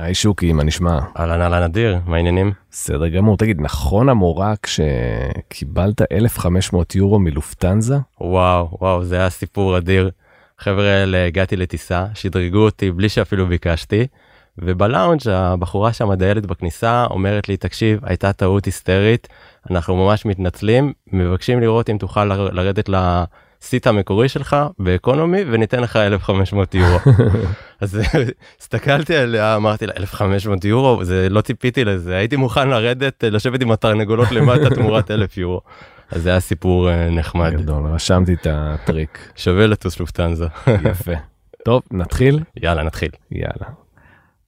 היי שוקי, מה נשמע? אהלן אהלן אדיר, מה העניינים? בסדר גמור. תגיד, נכון המורק שקיבלת 1,500 יורו מלופטנזה? וואו, וואו, זה היה סיפור אדיר. חבר'ה האלה, הגעתי לטיסה, שדרגו אותי בלי שאפילו ביקשתי, ובלאונג' הבחורה שם, הדיילת בכניסה, אומרת לי, תקשיב, הייתה טעות היסטרית, אנחנו ממש מתנצלים, מבקשים לראות אם תוכל לרדת לסיט המקורי שלך באקונומי וניתן לך 1,500 יורו. אז הסתכלתי עליה, אמרתי לה 1,500 יורו, זה לא ציפיתי לזה, הייתי מוכן לרדת, לשבת עם התרנגולות למטה תמורת 1,000 יורו. אז זה היה סיפור אה, נחמד. גדול, רשמתי את הטריק. שווה לטוס לופטהנזה. יפה. טוב, נתחיל? יאללה, נתחיל. יאללה.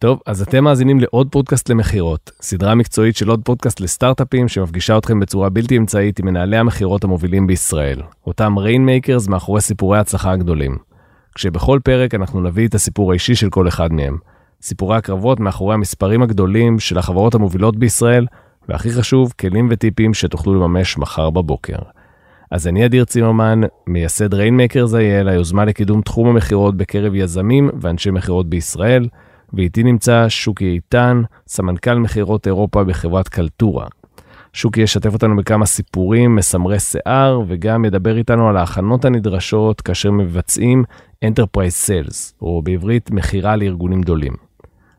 טוב, אז אתם מאזינים לעוד פודקאסט למכירות, סדרה מקצועית של עוד פודקאסט לסטארט-אפים שמפגישה אתכם בצורה בלתי אמצעית עם מנהלי המכירות המובילים בישראל, אותם rainmakers מאחורי סיפורי ההצלחה הגדולים. כשבכל פרק אנחנו נביא את הסיפור האישי של כל אחד מהם. סיפורי הקרבות מאחורי המספרים הגדולים של החברות המובילות בישראל, והכי חשוב, כלים וטיפים שתוכלו לממש מחר בבוקר. אז אני אדיר צימרמן, מייסד ריינמקרס אייל, היוזמה לקידום תחום המכירות בקרב יזמים ואנשי מכירות בישראל, ואיתי נמצא שוקי איתן, סמנכ"ל מכירות אירופה בחברת קלטורה. שוקי ישתף אותנו בכמה סיפורים מסמרי שיער, וגם ידבר איתנו על ההכנות הנדרשות כאשר מבצעים Enterprise Sales, או בעברית מכירה לארגונים גדולים.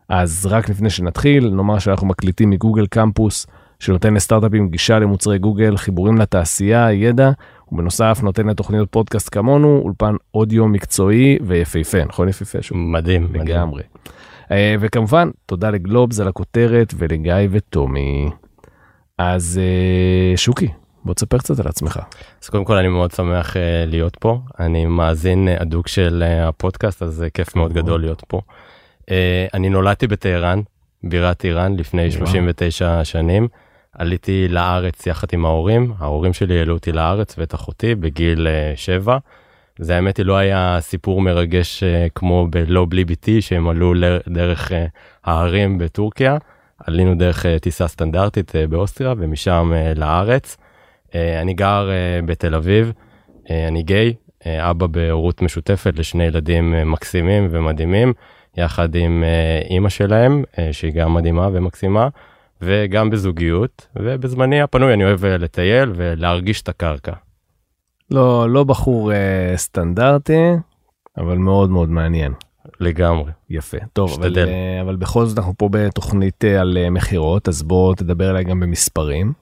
אז רק לפני שנתחיל, נאמר שאנחנו מקליטים מגוגל קמפוס, שנותן לסטארט-אפים גישה למוצרי גוגל, חיבורים לתעשייה, ידע, ובנוסף נותן לתוכניות פודקאסט כמונו, אולפן אודיו מקצועי ויפהפה, נכון יפהפה? שוב? מדהים, לגמרי. מדהים. וכמובן, תודה לגלובס על הכותרת ולגיא וטומי. אז אה, שוקי, בוא תספר קצת על עצמך. אז קודם כל אני מאוד שמח uh, להיות פה, אני מאזין אדוק של הפודקאסט, אז זה כיף מאוד גדול להיות פה. אני נולדתי בטהרן, בירת איראן, לפני 39 שנים. עליתי לארץ יחד עם ההורים, ההורים שלי העלו אותי לארץ ואת אחותי בגיל uh, 7. זה האמת היא לא היה סיפור מרגש uh, כמו בלא בלי ביתי שהם עלו דרך uh, ההרים בטורקיה. עלינו דרך uh, טיסה סטנדרטית באוסטריה ומשם לארץ. אני גר בתל אביב, אני גיי, אבא בהורות משותפת לשני ילדים מקסימים ומדהימים. יחד עם אימא שלהם, שהיא גם מדהימה ומקסימה, וגם בזוגיות, ובזמני הפנוי אני אוהב לטייל ולהרגיש את הקרקע. לא, לא בחור uh, סטנדרטי, אבל מאוד מאוד מעניין. לגמרי. יפה. טוב, אבל, uh, אבל בכל זאת אנחנו פה בתוכנית uh, על uh, מכירות, אז בוא תדבר אליי גם במספרים.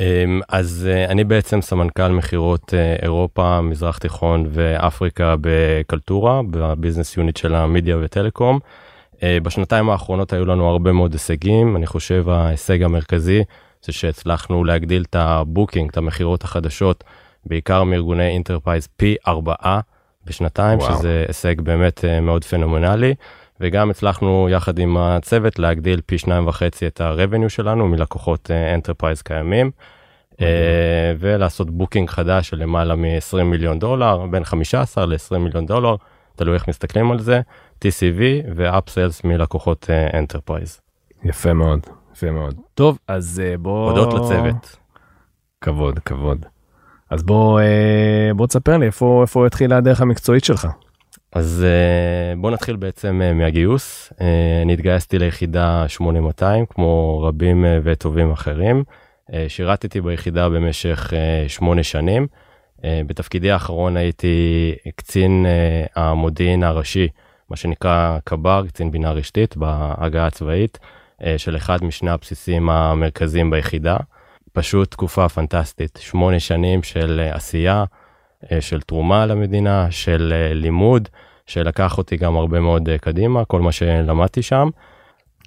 אמ, אז אני בעצם סמנכ"ל מכירות אירופה, מזרח תיכון ואפריקה בקלטורה, ב business unit של המדיה וטלקום. בשנתיים האחרונות היו לנו הרבה מאוד הישגים, אני חושב ההישג המרכזי זה שהצלחנו להגדיל את ה booking, את המכירות החדשות, בעיקר מארגוני enterprise פי ארבעה בשנתיים, וואו. שזה הישג באמת מאוד פנומנלי. וגם הצלחנו יחד עם הצוות להגדיל פי שניים וחצי את ה revenue שלנו מלקוחות enterprise קיימים. ולעשות booking חדש של למעלה מ-20 מיליון דולר בין 15 ל-20 מיליון דולר תלוי איך מסתכלים על זה TCV ו upsells מלקוחות enterprise. יפה מאוד יפה מאוד טוב אז בוא הודות לצוות. כבוד כבוד. אז בוא בוא תספר לי איפה איפה התחילה הדרך המקצועית שלך. אז בוא נתחיל בעצם מהגיוס אני התגייסתי ליחידה 8200 כמו רבים וטובים אחרים. שירתתי ביחידה במשך שמונה שנים. בתפקידי האחרון הייתי קצין המודיעין הראשי, מה שנקרא קבר, קצין בינה רשתית בהגה הצבאית של אחד משני הבסיסים המרכזיים ביחידה. פשוט תקופה פנטסטית, שמונה שנים של עשייה, של תרומה למדינה, של לימוד, שלקח אותי גם הרבה מאוד קדימה, כל מה שלמדתי שם.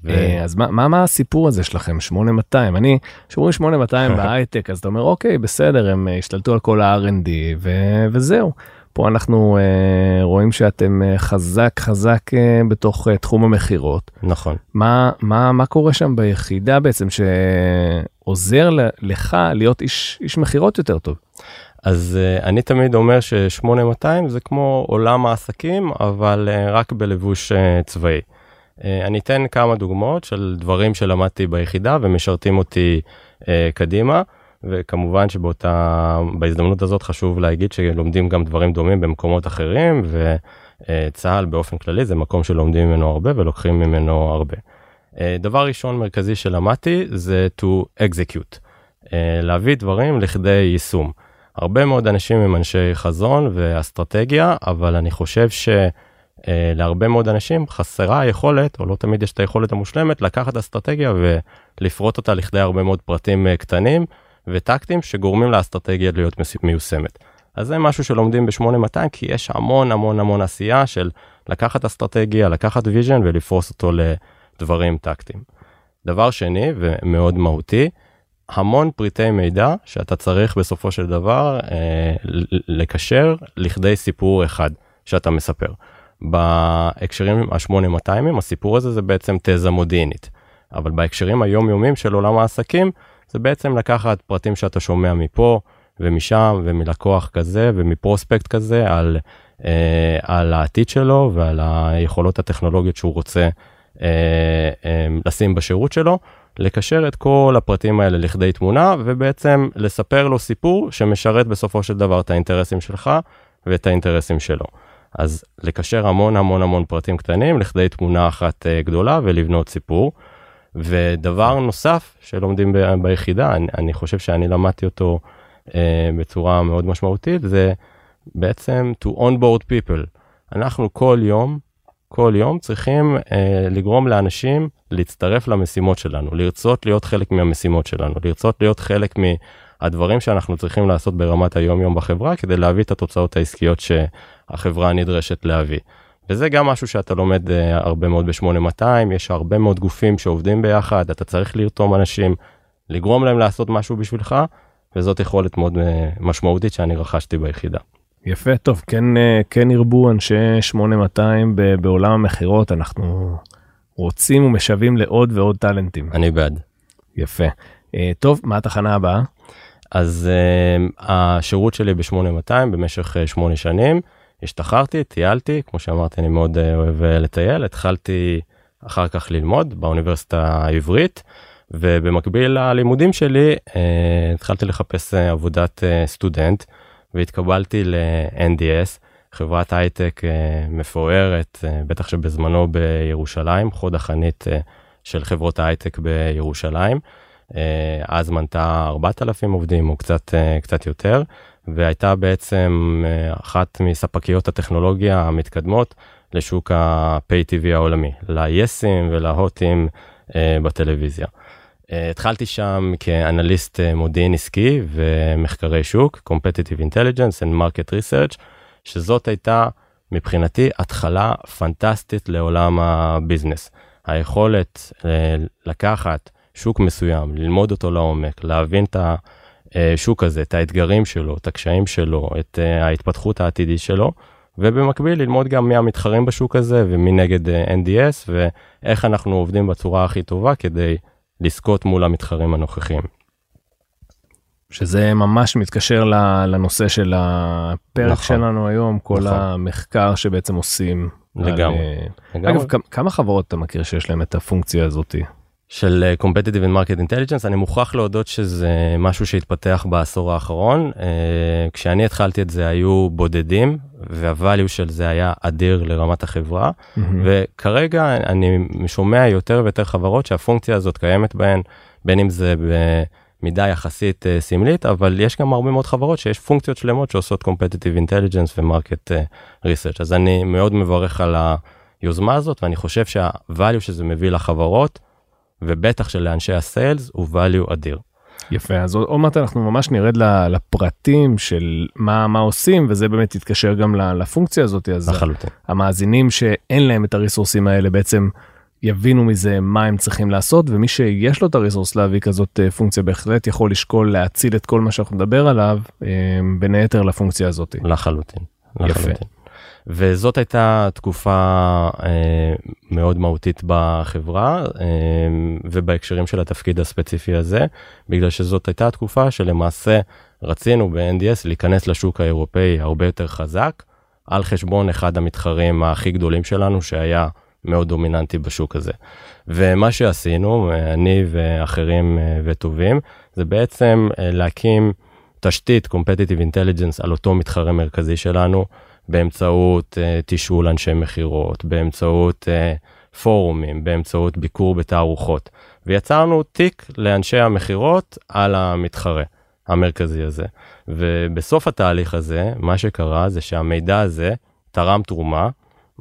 ו... אז מה, מה מה הסיפור הזה שלכם 8200 אני שאומרים 8200 בהייטק אז אתה אומר אוקיי בסדר הם השתלטו על כל ה-R&D ו... וזהו. פה אנחנו uh, רואים שאתם uh, חזק חזק uh, בתוך uh, תחום המכירות נכון מה מה מה קורה שם ביחידה בעצם שעוזר לך להיות איש איש מכירות יותר טוב. אז uh, אני תמיד אומר ש8200 זה כמו עולם העסקים אבל uh, רק בלבוש uh, צבאי. אני אתן כמה דוגמאות של דברים שלמדתי ביחידה ומשרתים אותי אה, קדימה וכמובן שבאותה בהזדמנות הזאת חשוב להגיד שלומדים גם דברים דומים במקומות אחרים וצה"ל באופן כללי זה מקום שלומדים ממנו הרבה ולוקחים ממנו הרבה. דבר ראשון מרכזי שלמדתי זה to execute, להביא דברים לכדי יישום. הרבה מאוד אנשים הם אנשי חזון ואסטרטגיה, אבל אני חושב שלהרבה מאוד אנשים חסרה היכולת, או לא תמיד יש את היכולת המושלמת, לקחת אסטרטגיה ולפרוט אותה לכדי הרבה מאוד פרטים קטנים וטקטיים שגורמים לאסטרטגיה להיות מיושמת. אז זה משהו שלומדים ב-8200 כי יש המון המון המון עשייה של לקחת אסטרטגיה, לקחת vision ולפרוס אותו לדברים טקטיים. דבר שני ומאוד מהותי, המון פריטי מידע שאתה צריך בסופו של דבר אה, לקשר לכדי סיפור אחד שאתה מספר. בהקשרים ה-8200 הסיפור הזה זה בעצם תזה מודיעינית, אבל בהקשרים היומיומיים של עולם העסקים זה בעצם לקחת פרטים שאתה שומע מפה ומשם ומלקוח כזה ומפרוספקט כזה על, אה, על העתיד שלו ועל היכולות הטכנולוגיות שהוא רוצה אה, אה, לשים בשירות שלו, לקשר את כל הפרטים האלה לכדי תמונה ובעצם לספר לו סיפור שמשרת בסופו של דבר את האינטרסים שלך ואת האינטרסים שלו. אז לקשר המון המון המון פרטים קטנים לכדי תמונה אחת uh, גדולה ולבנות סיפור. ודבר נוסף שלומדים ב- ביחידה, אני, אני חושב שאני למדתי אותו uh, בצורה מאוד משמעותית, זה בעצם to onboard people. אנחנו כל יום כל יום צריכים אה, לגרום לאנשים להצטרף למשימות שלנו, לרצות להיות חלק מהמשימות שלנו, לרצות להיות חלק מהדברים שאנחנו צריכים לעשות ברמת היום יום בחברה כדי להביא את התוצאות העסקיות שהחברה נדרשת להביא. וזה גם משהו שאתה לומד אה, הרבה מאוד ב-8200, יש הרבה מאוד גופים שעובדים ביחד, אתה צריך לרתום אנשים, לגרום להם לעשות משהו בשבילך, וזאת יכולת מאוד אה, משמעותית שאני רכשתי ביחידה. יפה, טוב, כן, אה, כן ירבו אנשי 8200 בעולם המכירות, אנחנו רוצים ומשווים לעוד ועוד טאלנטים. אני בעד. יפה. אה, טוב, מה התחנה הבאה? אז uh, השירות שלי ב-8200 במשך uh, 8 שנים, השתחררתי, טיילתי, כמו שאמרתי, אני מאוד uh, אוהב uh, לטייל, התחלתי אחר כך ללמוד באוניברסיטה העברית, ובמקביל ללימודים שלי uh, התחלתי לחפש עבודת סטודנט. והתקבלתי ל-NDS, חברת הייטק אה, מפוארת, אה, בטח שבזמנו בירושלים, חוד החנית אה, של חברות ההייטק בירושלים. אז מנתה 4,000 עובדים או קצת, קצת יותר, והייתה בעצם אחת מספקיות הטכנולוגיה המתקדמות לשוק ה-pay TV העולמי, ליסים ולהוטים בטלוויזיה. אה, התחלתי שם כאנליסט אה, מודיעין עסקי ומחקרי שוק, Competitive Intelligence and Market Research, שזאת הייתה מבחינתי התחלה פנטסטית לעולם הביזנס. היכולת אה, לקחת שוק מסוים, ללמוד אותו לעומק, להבין את השוק הזה, את האתגרים שלו, את הקשיים שלו, את ההתפתחות העתידית שלו, ובמקביל ללמוד גם מי המתחרים בשוק הזה ומי נגד NDS ואיך אנחנו עובדים בצורה הכי טובה כדי לזכות מול המתחרים הנוכחיים. שזה ממש מתקשר לנושא של הפרק נכון. שלנו היום, כל נכון. המחקר שבעצם עושים. לגמרי. על, אה, לגמרי. אגב, כמה חברות אתה מכיר שיש להם את הפונקציה הזאתי? של uh, Competitive and Market Intelligence, אני מוכרח להודות שזה משהו שהתפתח בעשור האחרון. Uh, כשאני התחלתי את זה היו בודדים, והvalue של זה היה אדיר לרמת החברה, mm-hmm. וכרגע אני שומע יותר ויותר חברות שהפונקציה הזאת קיימת בהן, בין אם זה במידה יחסית uh, סמלית, אבל יש גם הרבה מאוד חברות שיש פונקציות שלמות שעושות Competitive Intelligence ו-Market Research, אז אני מאוד מברך על היוזמה הזאת, ואני חושב שה-value שזה מביא לחברות, ובטח שלאנשי הסיילס הוא value אדיר. יפה אז עוד מעט אנחנו ממש נרד לפרטים של מה מה עושים וזה באמת יתקשר גם לפונקציה הזאת אז לחלוטין. המאזינים שאין להם את הריסורסים האלה בעצם יבינו מזה מה הם צריכים לעשות ומי שיש לו את הריסורס להביא כזאת אה, פונקציה בהחלט יכול לשקול להציל את כל מה שאנחנו נדבר עליו אה, בין היתר לפונקציה הזאת. לחלוטין. לחלוטין. יפה. וזאת הייתה תקופה אה, מאוד מהותית בחברה אה, ובהקשרים של התפקיד הספציפי הזה, בגלל שזאת הייתה תקופה שלמעשה רצינו ב-NDS להיכנס לשוק האירופאי הרבה יותר חזק, על חשבון אחד המתחרים הכי גדולים שלנו שהיה מאוד דומיננטי בשוק הזה. ומה שעשינו, אני ואחרים אה, וטובים, זה בעצם להקים תשתית Competitive Intelligence על אותו מתחרה מרכזי שלנו. באמצעות uh, תשאול אנשי מכירות, באמצעות uh, פורומים, באמצעות ביקור בתערוכות, ויצרנו תיק לאנשי המכירות על המתחרה המרכזי הזה. ובסוף התהליך הזה, מה שקרה זה שהמידע הזה תרם תרומה,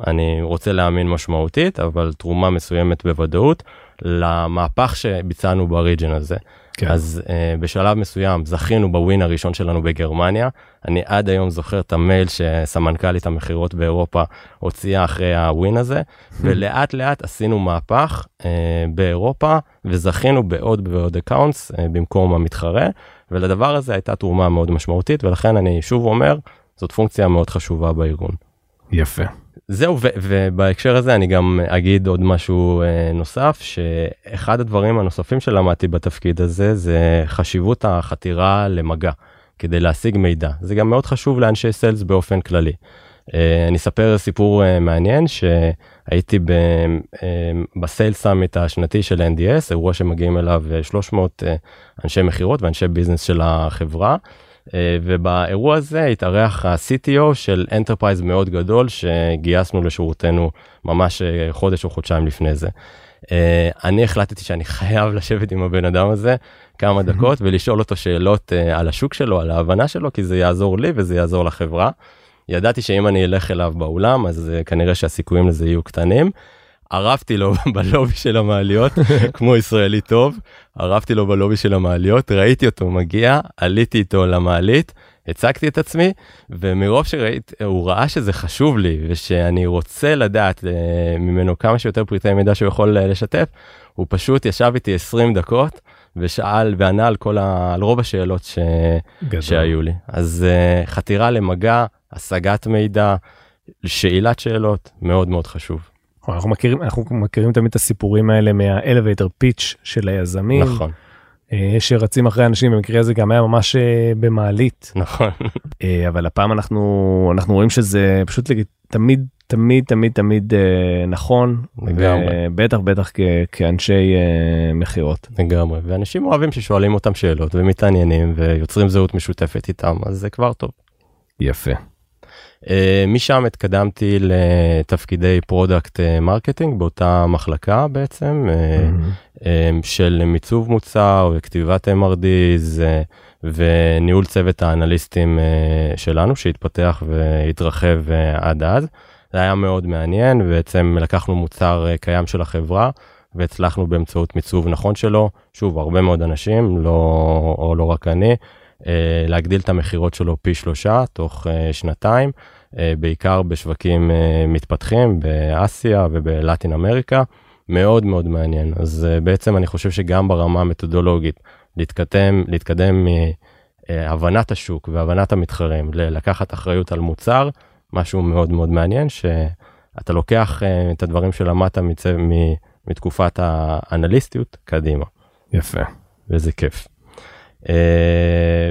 אני רוצה להאמין משמעותית, אבל תרומה מסוימת בוודאות, למהפך שביצענו ב region הזה. כן. אז uh, בשלב מסוים זכינו ב win הראשון שלנו בגרמניה. אני עד היום זוכר את המייל שסמנכ"לית המכירות באירופה הוציאה אחרי ה win הזה, ולאט לאט עשינו מהפך uh, באירופה וזכינו בעוד ועוד accounts uh, במקום המתחרה, ולדבר הזה הייתה תרומה מאוד משמעותית, ולכן אני שוב אומר, זאת פונקציה מאוד חשובה בארגון. יפה. זהו ו- ובהקשר הזה אני גם אגיד עוד משהו אה, נוסף שאחד הדברים הנוספים שלמדתי בתפקיד הזה זה חשיבות החתירה למגע כדי להשיג מידע זה גם מאוד חשוב לאנשי sales באופן כללי. אה, אני אספר סיפור אה, מעניין שהייתי ב sales summit השנתי של NDS אירוע שמגיעים אליו 300 אה, אנשי מכירות ואנשי business של החברה. אה, ובאירוע הזה התארח ה-CTO של enterprise מאוד גדול שגייסנו לשירותנו ממש אה, חודש או חודשיים לפני זה. אה, אני החלטתי שאני חייב לשבת עם הבן אדם הזה כמה דקות ולשאול אותו שאלות על השוק שלו על ההבנה שלו כי זה יעזור לי וזה יעזור לחברה. ידעתי שאם אני אלך אליו באולם אז כנראה שהסיכויים לזה יהיו קטנים. ארבתי לו בלובי של המעליות כמו ישראלי טוב ערבתי לו בלובי של המעליות ראיתי אותו מגיע עליתי איתו למעלית הצגתי את עצמי ומרוב שראיתי הוא ראה שזה חשוב לי ושאני רוצה לדעת uh, ממנו כמה שיותר פריטי מידע שהוא יכול uh, לשתף הוא פשוט ישב איתי 20 דקות ושאל וענה על כל ה... על רוב השאלות ש... שהיו לי אז uh, חתירה למגע השגת מידע שאלת שאלות מאוד מאוד חשוב. אנחנו מכירים אנחנו מכירים תמיד את הסיפורים האלה מהאלווייטר פיץ' של היזמים. נכון. אה, שרצים אחרי אנשים במקרה הזה גם היה ממש אה, במעלית. נכון. אה, אבל הפעם אנחנו אנחנו רואים שזה פשוט תמיד תמיד תמיד תמיד נכון. לגמרי. בטח בטח כאנשי מכירות. לגמרי ואנשים אוהבים ששואלים אותם שאלות ומתעניינים ויוצרים זהות משותפת איתם אז זה כבר טוב. יפה. Uh, משם התקדמתי לתפקידי product marketing באותה מחלקה בעצם mm-hmm. של מיצוב מוצר וכתיבת MRDs וניהול צוות האנליסטים שלנו שהתפתח והתרחב עד אז. זה היה מאוד מעניין בעצם לקחנו מוצר קיים של החברה והצלחנו באמצעות מיצוב נכון שלו שוב הרבה מאוד אנשים לא או לא רק אני. אה, להגדיל את המכירות שלו פי שלושה תוך אה, שנתיים, אה, בעיקר בשווקים מתפתחים באסיה ובלטין אמריקה, מאוד מאוד מעניין. אז בעצם אני חושב שגם ברמה המתודולוגית, להתקדם, להתקדם מהבנת השוק והבנת המתחרים, לקחת אחריות על מוצר, משהו מאוד מאוד מעניין, שאתה לוקח את הדברים שלמדת מתקופת האנליסטיות קדימה. יפה. וזה כיף. אה,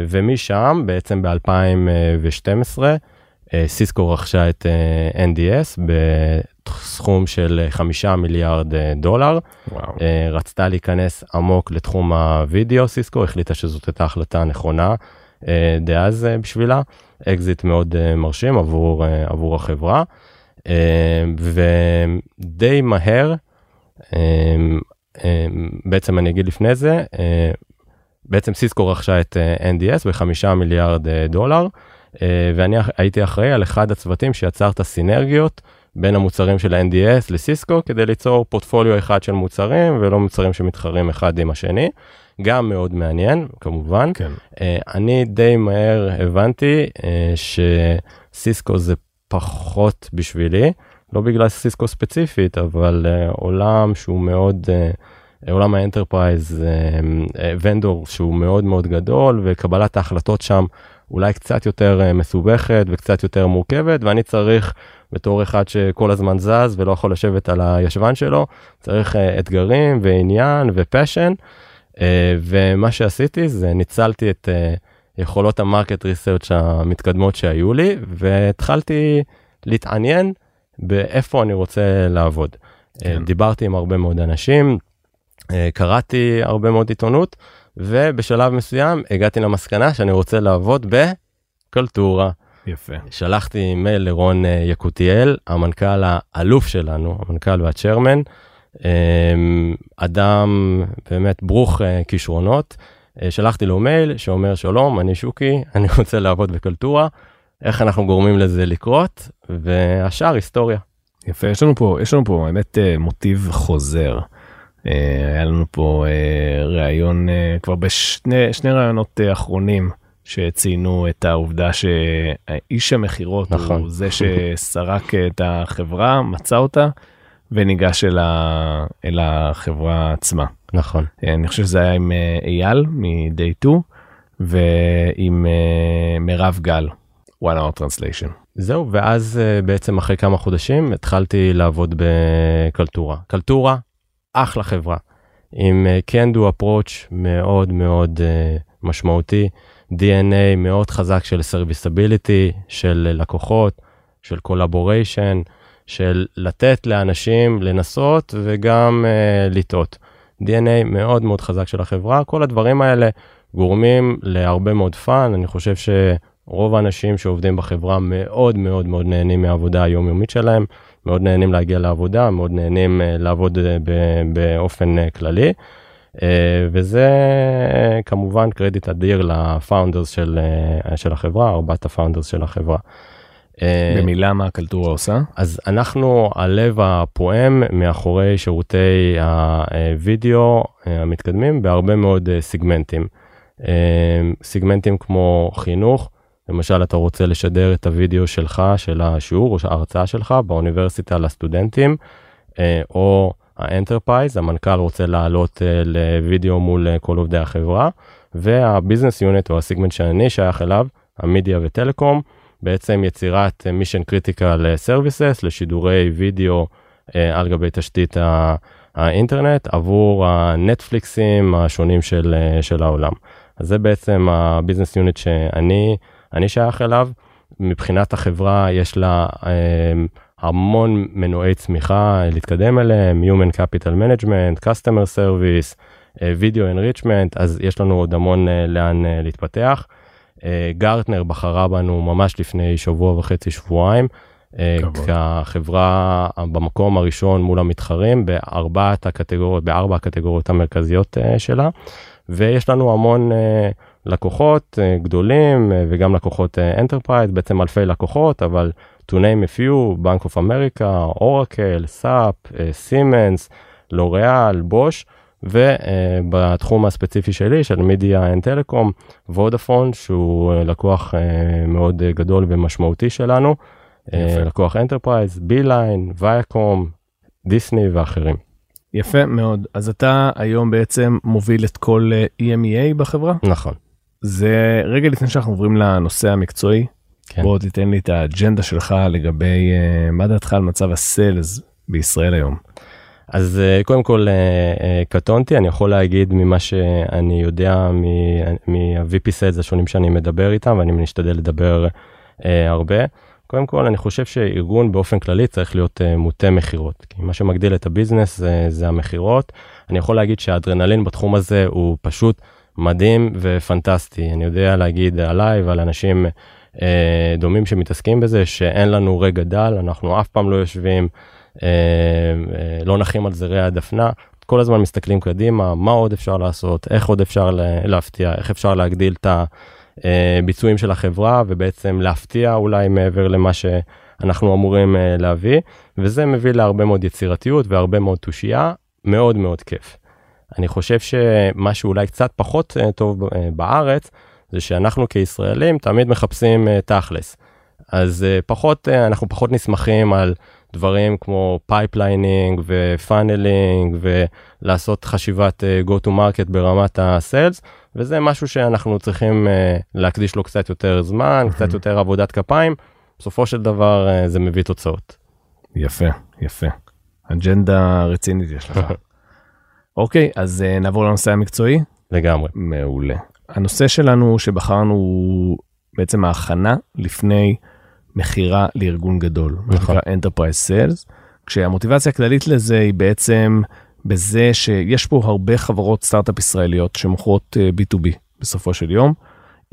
ומשם בעצם ב-2012 אה, סיסקו רכשה את אה, NDS בסכום של חמישה מיליארד דולר. וואו. רצתה להיכנס עמוק לתחום הווידאו, סיסקו החליטה שזאת הייתה החלטה נכונה דאז בשבילה. אקזיט מאוד מרשים עבור, עבור החברה. ודי מהר, בעצם אני אגיד לפני זה, בעצם סיסקו רכשה את אה, NDS בחמישה מיליארד אה, דולר, אה, ואני הייתי אחראי על אחד הצוותים שיצר את הסינרגיות בין המוצרים של NDS לסיסקו כדי ליצור פורטפוליו אחד של מוצרים ולא מוצרים שמתחרים אחד עם השני. גם מאוד מעניין כמובן. כן. אני די מהר הבנתי שסיסקו זה פחות בשבילי, לא בגלל סיסקו ספציפית, אבל עולם שהוא מאוד... עולם ה enterprise vendor אה, שהוא מאוד מאוד גדול וקבלת ההחלטות שם אולי קצת יותר אה, מסובכת וקצת יותר מורכבת ואני צריך בתור אחד שכל הזמן זז ולא יכול לשבת על הישבן שלו צריך אה, אתגרים ועניין ו passion ומה שעשיתי זה ניצלתי את יכולות המרקט ריסרצ' המתקדמות שהיו לי והתחלתי להתעניין באיפה אני רוצה לעבוד. כן. דיברתי עם הרבה מאוד אנשים. אה, קראתי הרבה מאוד עיתונות ובשלב מסוים הגעתי למסקנה שאני רוצה לעבוד בקלטורה. יפה. שלחתי מייל לרון אה, יקותיאל, המנכ"ל האלוף שלנו, המנכ"ל והצ'רמן, אמ, אדם באמת ברוך אה, כישרונות. שלחתי לו מייל שאומר שלום, אני שוקי, אני רוצה לעבוד בקלטורה, איך אנחנו גורמים לזה לקרות, והשאר היסטוריה. יפה, יש לנו פה, יש לנו פה האמת מוטיב חוזר. היה לנו פה ראיון כבר בשני ראיונות אחרונים. שציינו את העובדה שאיש המכירות נכון. הוא זה שסרק את החברה, מצא אותה וניגש אל, ה... אל החברה עצמה. נכון. אני חושב שזה היה עם אה, אייל מ-day 2 ועם אה, מירב גל, one hour translation. זהו, ואז אה, בעצם אחרי כמה חודשים התחלתי לעבוד בקלטורה. קלטורה, אחלה חברה, עם can do approach מאוד מאוד משמעותי. DNA מאוד חזק של סרוויסביליטי, של לקוחות, של collaboration, של לתת לאנשים לנסות וגם uh, לטעות. DNA מאוד מאוד חזק של החברה, כל הדברים האלה גורמים להרבה מאוד fun, אני חושב שרוב האנשים שעובדים בחברה מאוד מאוד מאוד נהנים מהעבודה היומיומית שלהם, מאוד נהנים להגיע לעבודה, מאוד נהנים uh, לעבוד uh, באופן uh, כללי. אה, וזה כמובן קרדיט אדיר ל founders של, אה, של החברה, ארבעת ה founders של החברה. אה, במילה מה הקלטורה עושה? אז אנחנו הלב הפועם מאחורי שירותי הווידאו המתקדמים בהרבה מאוד סגמנטים. סגמנטים כמו חינוך, למשל אתה רוצה לשדר את הווידאו שלך, של השיעור או ההרצאה שלך באוניברסיטה לסטודנטים, או ה enterprise, המנכ"ל רוצה לעלות uh, לוידאו מול uh, כל עובדי החברה, וה business unit או הסיגמנט שאני שייך אליו, המדיה וטלקום, בעצם יצירת mission critical services לשידורי וידאו על גבי תשתית האינטרנט עבור הנטפליקסים השונים של, של העולם. אז זה בעצם ה business unit שאני שייך אליו. מבחינת החברה יש לה uh, המון מנועי צמיחה להתקדם אליהם, Human Capital Management, Customer Service, אה, Video Enrichment, אז יש לנו עוד המון אה, לאן אה, להתפתח. גרטנר בחרה בנו ממש לפני שבוע וחצי, שבועיים, כחברה במקום הראשון מול המתחרים בארבעת הקטגוריות, בארבע הקטגוריות המרכזיות שלה, ויש לנו המון לקוחות גדולים וגם לקוחות enterprise, בעצם אלפי לקוחות, אבל to name a few, Bank of America, Oracle, SAP, Siemens, לוריאל, בוש, ובתחום הספציפי שלי של media and telecom, וודאפון שהוא לקוח מאוד גדול ומשמעותי שלנו, יפה. לקוח enterprise, ביליין, וייקום, דיסני ואחרים. יפה מאוד, אז אתה היום בעצם מוביל את כל EMEA בחברה? נכון. זה רגע לפני שאנחנו עוברים לנושא המקצועי, כן. בוא תיתן לי את האג'נדה שלך לגבי uh, מה דעתך על מצב ה sales בישראל היום. אז uh, קודם כל uh, uh, קטונתי אני יכול להגיד ממה שאני יודע מה-VP השונים שאני מדבר איתם ואני משתדל לדבר uh, הרבה. קודם כל אני חושב שארגון באופן כללי צריך להיות uh, מוטה מכירות כי מה שמגדיל את הביזנס זה, זה המכירות. אני יכול להגיד שהאדרנלין בתחום הזה הוא פשוט מדהים ופנטסטי אני יודע להגיד עליי ועל אנשים. אה, דומים שמתעסקים בזה שאין לנו רגע דל אנחנו אף פעם לא יושבים אה, אה, לא נחים על זרי הדפנה כל הזמן מסתכלים קדימה מה עוד אפשר לעשות איך עוד אפשר להפתיע איך אפשר להגדיל את הביצועים של החברה ובעצם להפתיע אולי מעבר למה שאנחנו אמורים להביא וזה מביא להרבה מאוד יצירתיות והרבה מאוד תושייה מאוד מאוד כיף. אני חושב שמה שאולי קצת פחות טוב בארץ זה שאנחנו כישראלים תמיד מחפשים uh, תכלס. אז פחות, אנחנו פחות נסמכים על דברים כמו pipelining ו funneling ולעשות חשיבת go to market ברמת ה sales, וזה משהו שאנחנו צריכים להקדיש לו קצת יותר זמן, קצת יותר עבודת כפיים, בסופו של דבר זה מביא תוצאות. יפה, יפה. אג'נדה רצינית יש לך. אוקיי, אז uh, נעבור לנושא המקצועי. לגמרי. מעולה. הנושא שלנו שבחרנו הוא בעצם ההכנה לפני מכירה לארגון גדול, נכון. Enterprise Sales, כשהמוטיבציה הכללית לזה היא בעצם בזה שיש פה הרבה חברות סטארט-אפ ישראליות שמוכרות B2B בסופו של יום,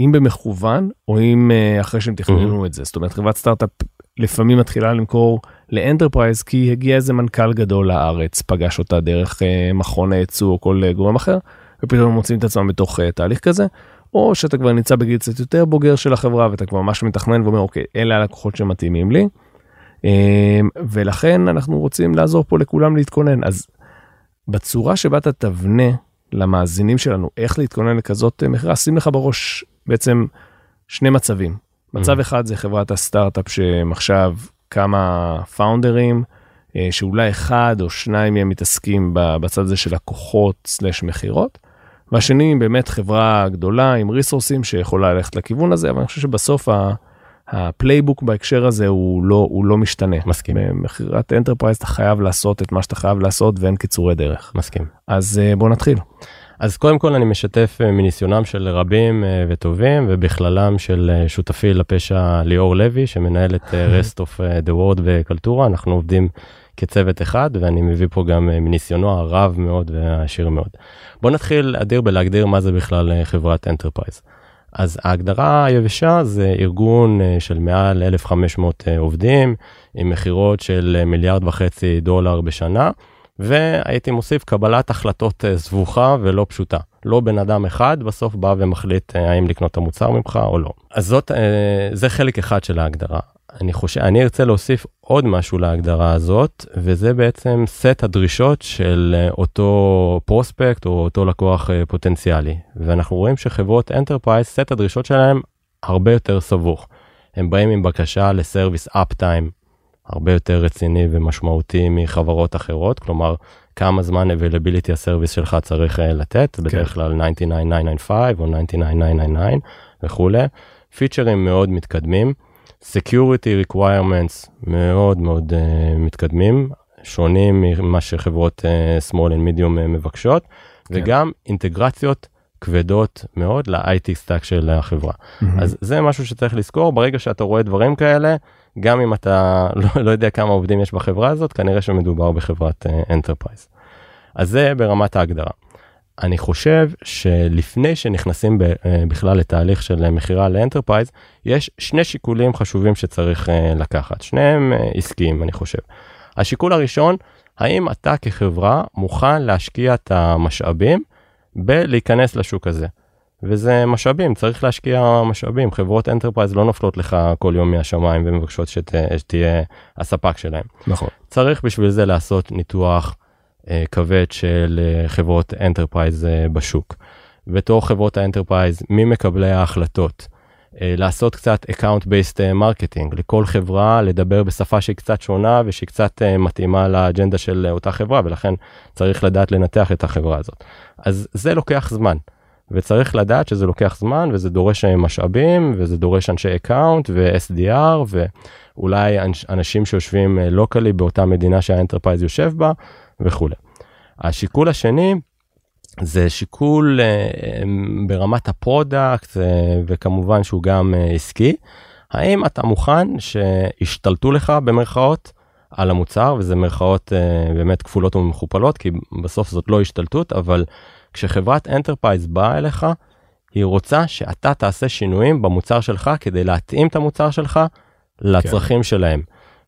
אם במכוון או אם uh, אחרי שהם תכננו mm-hmm. את זה. זאת אומרת חברת סטארט-אפ לפעמים מתחילה למכור ל enterprise כי הגיע איזה מנכ"ל גדול לארץ פגש אותה דרך uh, מכון הייצוא או כל uh, גורם אחר ופתאום מוצאים את עצמם בתוך uh, תהליך כזה. או שאתה כבר נמצא בגיל קצת יותר בוגר של החברה ואתה כבר ממש מתכנן ואומר אוקיי אלה הלקוחות שמתאימים לי. ולכן אנחנו רוצים לעזור פה לכולם להתכונן אז בצורה שבה אתה תבנה למאזינים שלנו איך להתכונן לכזאת מכירה שים לך בראש בעצם שני מצבים. מצב mm. אחד זה חברת הסטארט-אפ שהם עכשיו כמה פאונדרים, אה, שאולי אחד או שניים מהם מתעסקים בצד הזה של לקוחות סלש מכירות. והשני באמת חברה גדולה עם resources ים שיכולה ללכת לכיוון הזה, אבל אני חושב שבסוף ה playbook בהקשר הזה הוא לא, הוא לא משתנה. מסכים. במכירת enterprise אתה חייב לעשות את מה שאתה חייב לעשות ואין קיצורי דרך. מסכים. אז אה, בוא נתחיל. אז קודם כל אני משתף אה, מניסיונם של רבים אה, וטובים ובכללם של אה, שותפי לפשע ליאור לוי שמנהל את rest of the world בקלטורה אנחנו עובדים כצוות אחד ואני מביא פה גם מניסיונו הרב מאוד והעשיר מאוד. בוא נתחיל אדיר בלהגדיר מה זה בכלל חברת enterprise. אז ההגדרה היבשה זה ארגון של מעל 1500 עובדים עם מכירות של מיליארד וחצי דולר בשנה. והייתי מוסיף קבלת החלטות אה, סבוכה ולא פשוטה. לא בן אדם אחד בסוף בא ומחליט אה, האם לקנות את המוצר ממך או לא. אז זאת, אה, זה חלק אחד של ההגדרה. אני חושב, אני ארצה להוסיף עוד משהו להגדרה הזאת, וזה בעצם סט הדרישות של אותו prospect או אותו לקוח פוטנציאלי. ואנחנו רואים שחברות enterprise, סט הדרישות שלהם הרבה יותר סבוך. הם באים עם בקשה לסרוויס אפטיים הרבה יותר רציני ומשמעותי מחברות אחרות, כלומר כמה זמן availability הסרוויס שלך צריך uh, לתת, כן. בדרך כלל 99995 או 99999 וכולי, פיצ'רים מאוד מתקדמים, security requirements מאוד מאוד uh, מתקדמים, שונים ממה שחברות uh, small and medium uh, מבקשות, כן. וגם אינטגרציות כבדות מאוד ל-IT stack של החברה. Mm-hmm. אז זה משהו שצריך לזכור, ברגע שאתה רואה דברים כאלה, גם אם אתה לא, לא יודע כמה עובדים יש בחברה הזאת, כנראה שמדובר בחברת enterprise. Uh, אז זה ברמת ההגדרה. אני חושב שלפני שנכנסים ב, uh, בכלל לתהליך של מכירה ל enterprise, יש שני שיקולים חשובים שצריך uh, לקחת, שניהם עסקיים אני חושב. השיקול הראשון, האם אתה כחברה מוכן להשקיע את המשאבים בלהיכנס לשוק הזה. וזה משאבים, צריך להשקיע משאבים, חברות enterprise לא נופלות לך כל יום מהשמיים ומבקשות שת, שתהיה הספק שלהם. נכון. צריך בשביל זה לעשות ניתוח אה, כבד של אה, חברות enterprise אה, בשוק. בתור חברות ה enterprise, מי מקבלי ההחלטות? אה, לעשות קצת account based אה, marketing לכל חברה לדבר בשפה שהיא קצת שונה ושהיא קצת אה, מתאימה לאג'נדה של אותה חברה ולכן צריך לדעת לנתח את החברה הזאת. אז זה לוקח זמן. וצריך לדעת שזה לוקח זמן וזה דורש משאבים וזה דורש אנשי account ו-SDR ואולי אנשים שיושבים locally באותה מדינה שה enterprise יושב בה וכולי. השיקול השני זה שיקול uh, ברמת ה product uh, וכמובן שהוא גם עסקי. האם אתה מוכן שישתלטו לך במרכאות על המוצר וזה מרכאות באמת כפולות ומכופלות כי בסוף זאת לא השתלטות אבל כשחברת enterprise באה אליך היא רוצה שאתה תעשה שינויים במוצר שלך כדי להתאים את המוצר שלך לצרכים כן. שלהם.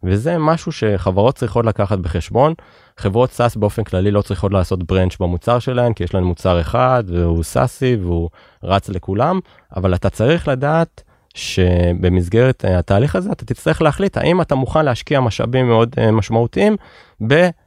וזה משהו שחברות צריכות לקחת בחשבון. חברות SaaS באופן כללי לא צריכות לעשות branch במוצר שלהן כי יש להן מוצר אחד והוא SaaS י והוא רץ לכולם אבל אתה צריך לדעת שבמסגרת התהליך הזה אתה תצטרך להחליט האם אתה מוכן להשקיע משאבים מאוד אה, משמעותיים בסיפוק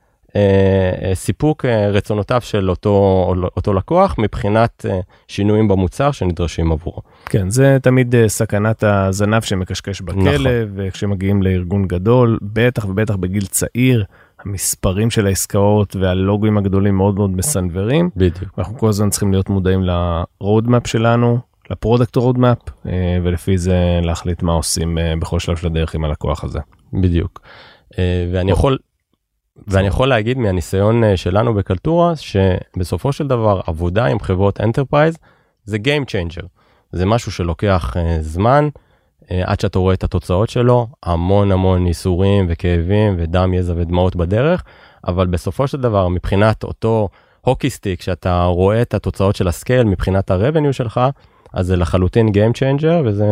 אה, אה, רצונותיו של אותו אותו לקוח מבחינת שינויים במוצר שנדרשים עבורו. כן זה תמיד סכנת הזנב שמקשקש בכלב נכון. וכשמגיעים לארגון גדול בטח ובטח בגיל צעיר. המספרים של העסקאות והלוגוים הגדולים מאוד מאוד מסנוורים. בדיוק. אנחנו כל הזמן צריכים להיות מודעים לרודמאפ שלנו, ל product אה, ולפי זה להחליט מה עושים אה, בכל שלב של הדרך עם הלקוח הזה. בדיוק. אה, ואני יכול, ואני יכול להגיד מהניסיון שלנו בקלטורה, שבסופו של דבר עבודה עם חברות enterprise זה Game Changer. זה משהו שלוקח זמן. אה, עד שאתה רואה את התוצאות שלו, המון המון ייסורים וכאבים ודם, יזע ודמעות בדרך, אבל בסופו של דבר מבחינת אותו hockey stick שאתה רואה את התוצאות של ה scale מבחינת ה revenue שלך, אז זה לחלוטין Game Changer וזה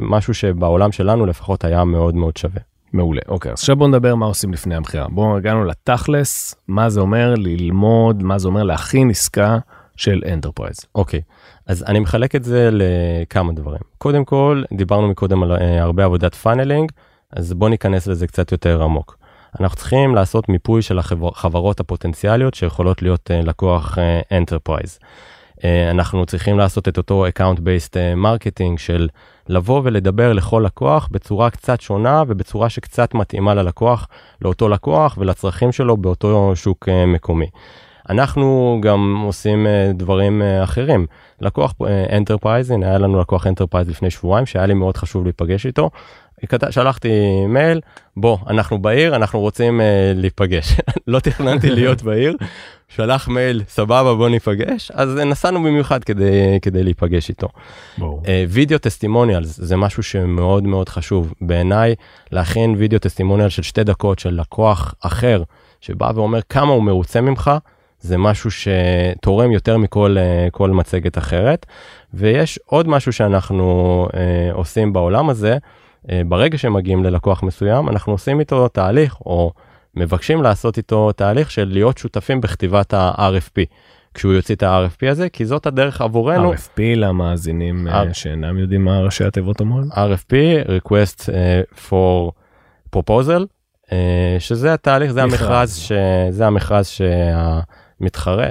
משהו שבעולם שלנו לפחות היה מאוד מאוד שווה. מעולה אוקיי אז עכשיו בוא נדבר מה עושים לפני המכירה בואו הגענו לתכלס מה זה אומר ללמוד מה זה אומר להכין עסקה של enterprise. אוקיי אז אני מחלק את זה לכמה דברים קודם כל דיברנו מקודם על אה, הרבה עבודת funneling אז בוא ניכנס לזה קצת יותר עמוק. אנחנו צריכים לעשות מיפוי של החברות הפוטנציאליות שיכולות להיות אה, לקוח enterprise. אה, אנחנו צריכים לעשות את אותו account based marketing של לבוא ולדבר לכל לקוח בצורה קצת שונה ובצורה שקצת מתאימה ללקוח, לאותו לקוח ולצרכים שלו באותו שוק מקומי. אנחנו גם עושים דברים אחרים. לקוח enterprise, היה לנו לקוח enterprise לפני שבועיים שהיה לי מאוד חשוב להיפגש איתו. שלחתי מייל בוא אנחנו בעיר אנחנו רוצים uh, להיפגש לא תכננתי להיות בעיר שלח מייל סבבה בוא ניפגש אז נסענו במיוחד כדי כדי להיפגש איתו. Uh, וידאו טסטימוניאל זה משהו שמאוד מאוד חשוב בעיניי להכין וידאו טסטימוניאל של שתי דקות של לקוח אחר שבא ואומר כמה הוא מרוצה ממך זה משהו שתורם יותר מכל uh, כל מצגת אחרת ויש עוד משהו שאנחנו uh, עושים בעולם הזה. אה, ברגע שמגיעים ללקוח מסוים אנחנו עושים איתו תהליך או מבקשים לעשות איתו תהליך של להיות שותפים בכתיבת ה-RFP. כשהוא יוציא את ה-RFP הזה כי זאת הדרך עבורנו. RFP למאזינים אה, שאינם יודעים מה ראשי התיבות אומרים. RFP request uh, for proposal uh, שזה התהליך זה המכרז שזה המכרז שהמתחרה